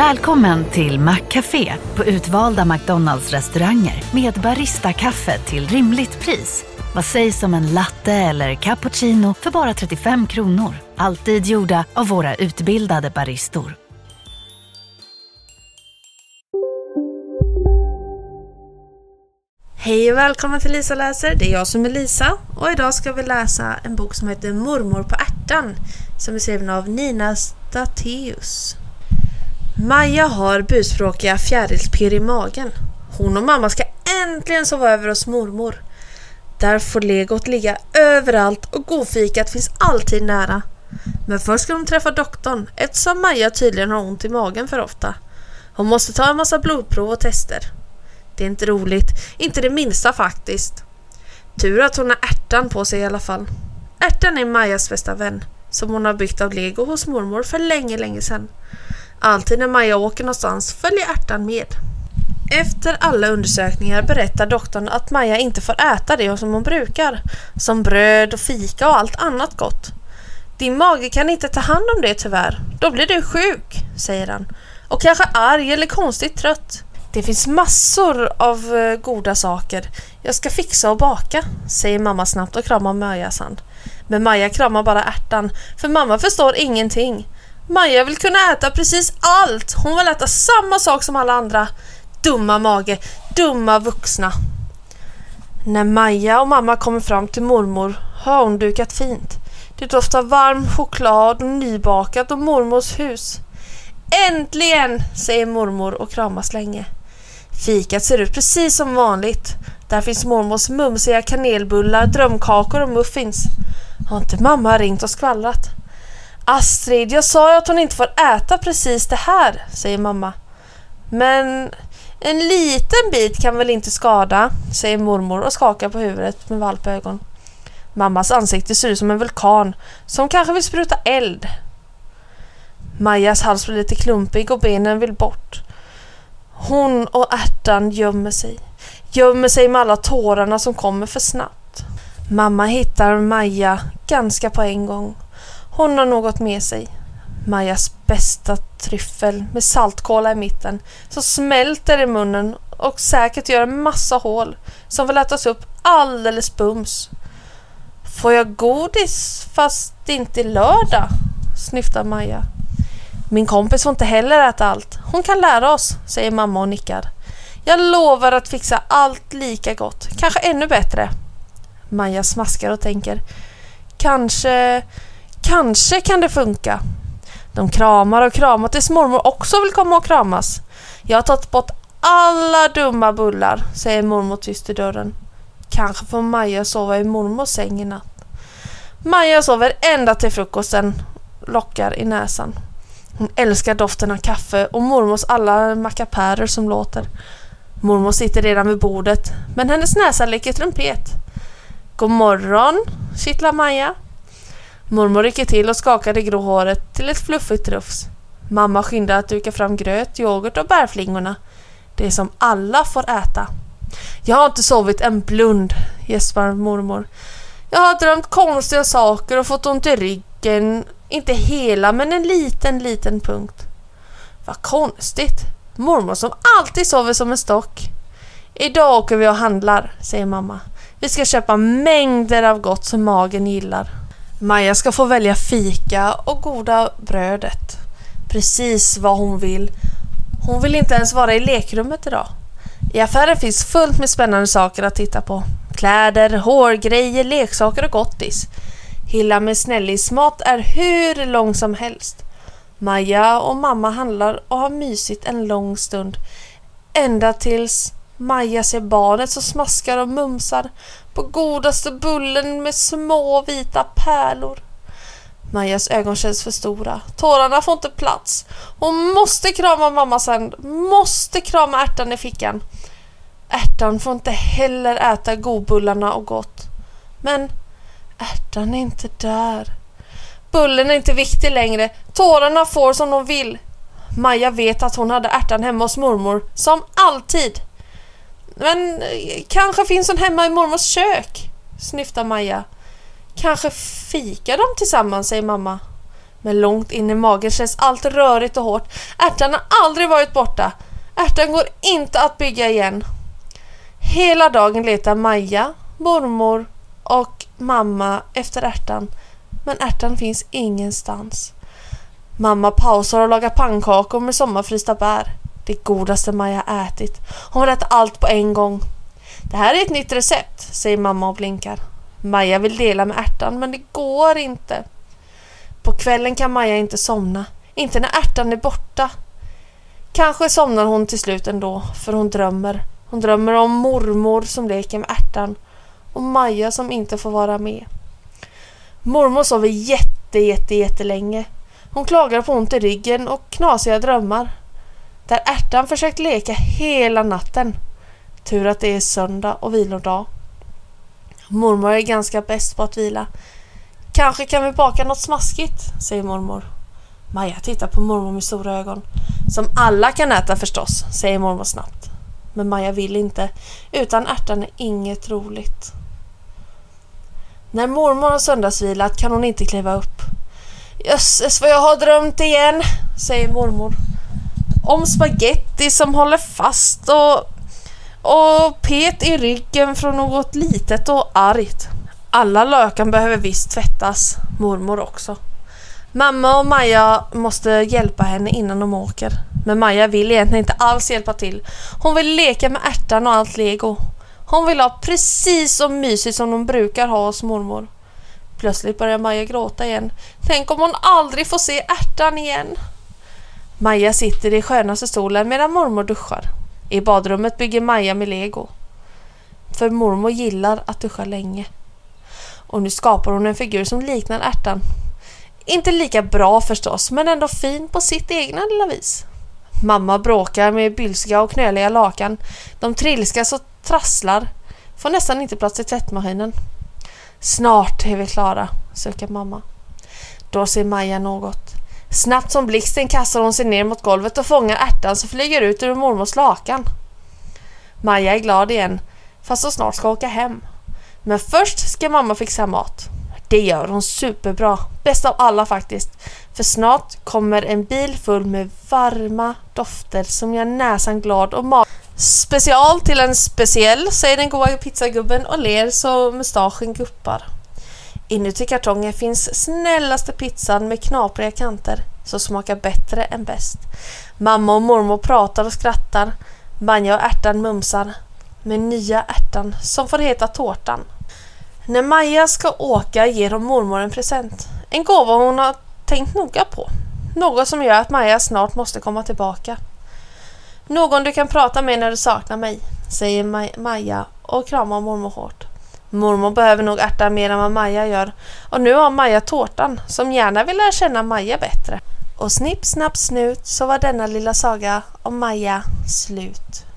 Välkommen till Maccafé på utvalda McDonalds restauranger med Baristakaffe till rimligt pris. Vad sägs om en latte eller cappuccino för bara 35 kronor? Alltid gjorda av våra utbildade baristor. Hej och välkommen till Lisa läser. Det är jag som är Lisa och idag ska vi läsa en bok som heter Mormor på ärtan som är skriven av Nina Stateus. Maja har buspråkiga fjärilspirr i magen. Hon och mamma ska äntligen sova över hos mormor. Där får legot ligga överallt och godfikat finns alltid nära. Men först ska hon träffa doktorn eftersom Maja tydligen har ont i magen för ofta. Hon måste ta en massa blodprov och tester. Det är inte roligt, inte det minsta faktiskt. Tur att hon har ärtan på sig i alla fall. Ärtan är Majas bästa vän som hon har byggt av lego hos mormor för länge, länge sedan. Alltid när Maja åker någonstans följer ärtan med. Efter alla undersökningar berättar doktorn att Maja inte får äta det som hon brukar, som bröd och fika och allt annat gott. Din mage kan inte ta hand om det tyvärr, då blir du sjuk, säger han. Och kanske arg eller konstigt trött. Det finns massor av eh, goda saker. Jag ska fixa och baka, säger mamma snabbt och kramar Majas hand. Men Maja kramar bara ärtan, för mamma förstår ingenting. Maja vill kunna äta precis allt. Hon vill äta samma sak som alla andra. Dumma mage, dumma vuxna. När Maja och mamma kommer fram till mormor har hon dukat fint. Det doftar varm choklad och nybakat och mormors hus. Äntligen! säger mormor och kramas länge. Fikat ser ut precis som vanligt. Där finns mormors mumsiga kanelbullar, drömkakor och muffins. Har inte mamma ringt och skvallrat? Astrid, jag sa ju att hon inte får äta precis det här, säger mamma. Men en liten bit kan väl inte skada, säger mormor och skakar på huvudet med valpögon. Mammas ansikte ser ut som en vulkan som kanske vill spruta eld. Majas hals blir lite klumpig och benen vill bort. Hon och ärtan gömmer sig. Gömmer sig med alla tårarna som kommer för snabbt. Mamma hittar Maja ganska på en gång. Hon har något med sig. Majas bästa tryffel med saltkola i mitten som smälter i munnen och säkert gör en massa hål som får ätas upp alldeles bums. Får jag godis fast det inte är lördag? snyftar Maja. Min kompis får inte heller äta allt. Hon kan lära oss, säger mamma och nickar. Jag lovar att fixa allt lika gott, kanske ännu bättre. Maja smaskar och tänker. Kanske, kanske kan det funka. De kramar och kramar tills mormor också vill komma och kramas. Jag har tagit bort alla dumma bullar, säger mormor tyst i dörren. Kanske får Maja sova i mormors säng i natt. Maja sover ända till frukosten, lockar i näsan. Hon älskar doften av kaffe och mormors alla mackapärer som låter. Mormor sitter redan vid bordet, men hennes näsa leker trumpet. God morgon, kittlar Maja. Mormor rycker till och skakar det grå håret till ett fluffigt rufs. Mamma skyndar att duka fram gröt, yoghurt och bärflingorna. Det som alla får äta. Jag har inte sovit en blund, gäspar mormor. Jag har drömt konstiga saker och fått ont i ryggen. Inte hela, men en liten, liten punkt. Vad konstigt. Mormor som alltid sover som en stock. Idag åker vi och handlar, säger mamma. Vi ska köpa mängder av gott som magen gillar. Maja ska få välja fika och goda brödet. Precis vad hon vill. Hon vill inte ens vara i lekrummet idag. I affären finns fullt med spännande saker att titta på. Kläder, hårgrejer, leksaker och gottis. Hilla med snällismat är hur lång som helst. Maja och mamma handlar och har mysigt en lång stund. Ända tills Maja ser barnet som smaskar och mumsar på godaste bullen med små vita pärlor. Majas ögon känns för stora. Tårarna får inte plats. Hon måste krama mammas hand. Måste krama ärtan i fickan. Ärtan får inte heller äta godbullarna och gott. Men ärtan är inte där. Bullen är inte viktig längre. Tårarna får som de vill. Maja vet att hon hade ärtan hemma hos mormor, som alltid. Men kanske finns hon hemma i mormors kök, snyftar Maja. Kanske fikar de tillsammans, säger mamma. Men långt in i magen känns allt rörigt och hårt. Ärtan har aldrig varit borta. Ärtan går inte att bygga igen. Hela dagen letar Maja, mormor och mamma efter ärtan. Men ärtan finns ingenstans. Mamma pausar och lagar pannkakor med sommarfrysta bär. Det godaste Maja ätit. Hon vill äta allt på en gång. Det här är ett nytt recept, säger mamma och blinkar. Maja vill dela med ärtan men det går inte. På kvällen kan Maja inte somna. Inte när ärtan är borta. Kanske somnar hon till slut ändå, för hon drömmer. Hon drömmer om mormor som leker med ärtan och Maja som inte får vara med. Mormor sover jätte, jätte, jättelänge. Hon klagar på ont i ryggen och knasiga drömmar. Där ärtan försökt leka hela natten. Tur att det är söndag och vilodag. Mormor är ganska bäst på att vila. Kanske kan vi baka något smaskigt, säger mormor. Maja tittar på mormor med stora ögon. Som alla kan äta förstås, säger mormor snabbt. Men Maja vill inte. Utan ärtan är inget roligt. När mormor har söndagsvilat kan hon inte kliva upp. Jösses vad jag har drömt igen, säger mormor. Om spaghetti som håller fast och, och pet i ryggen från något litet och argt. Alla lökan behöver visst tvättas, mormor också. Mamma och Maja måste hjälpa henne innan de åker. Men Maja vill egentligen inte alls hjälpa till. Hon vill leka med ärtan och allt lego. Hon vill ha precis så mysigt som de brukar ha hos mormor. Plötsligt börjar Maja gråta igen. Tänk om hon aldrig får se ärtan igen. Maja sitter i skönaste stolen medan mormor duschar. I badrummet bygger Maja med lego. För mormor gillar att duscha länge. Och nu skapar hon en figur som liknar ärtan. Inte lika bra förstås, men ändå fin på sitt egna lilla vis. Mamma bråkar med bylsiga och knöliga lakan. De trilskas och trasslar. Får nästan inte plats i tvättmaskinen. Snart är vi klara, söker mamma. Då ser Maja något. Snabbt som blixten kastar hon sig ner mot golvet och fångar ärtan som flyger ut ur mormors lakan. Maja är glad igen, fast så snart ska åka hem. Men först ska mamma fixa mat. Det gör hon superbra. Bäst av alla faktiskt. För snart kommer en bil full med varma dofter som gör näsan glad och mat. Special till en speciell, säger den goa pizzagubben och ler så mustaschen guppar. Inuti kartongen finns snällaste pizzan med knapriga kanter som smakar bättre än bäst. Mamma och mormor pratar och skrattar. Manja och ärtan mumsar med nya ärtan som får heta tårtan. När Maja ska åka ger hon mormor en present. En gåva hon har tänkt noga på. Något som gör att Maja snart måste komma tillbaka. Någon du kan prata med när du saknar mig, säger Maja och kramar mormor hårt. Mormor behöver nog ärta mer än vad Maja gör och nu har Maja tårtan som gärna vill lära känna Maja bättre. Och snipp, snapp, snut så var denna lilla saga om Maja slut.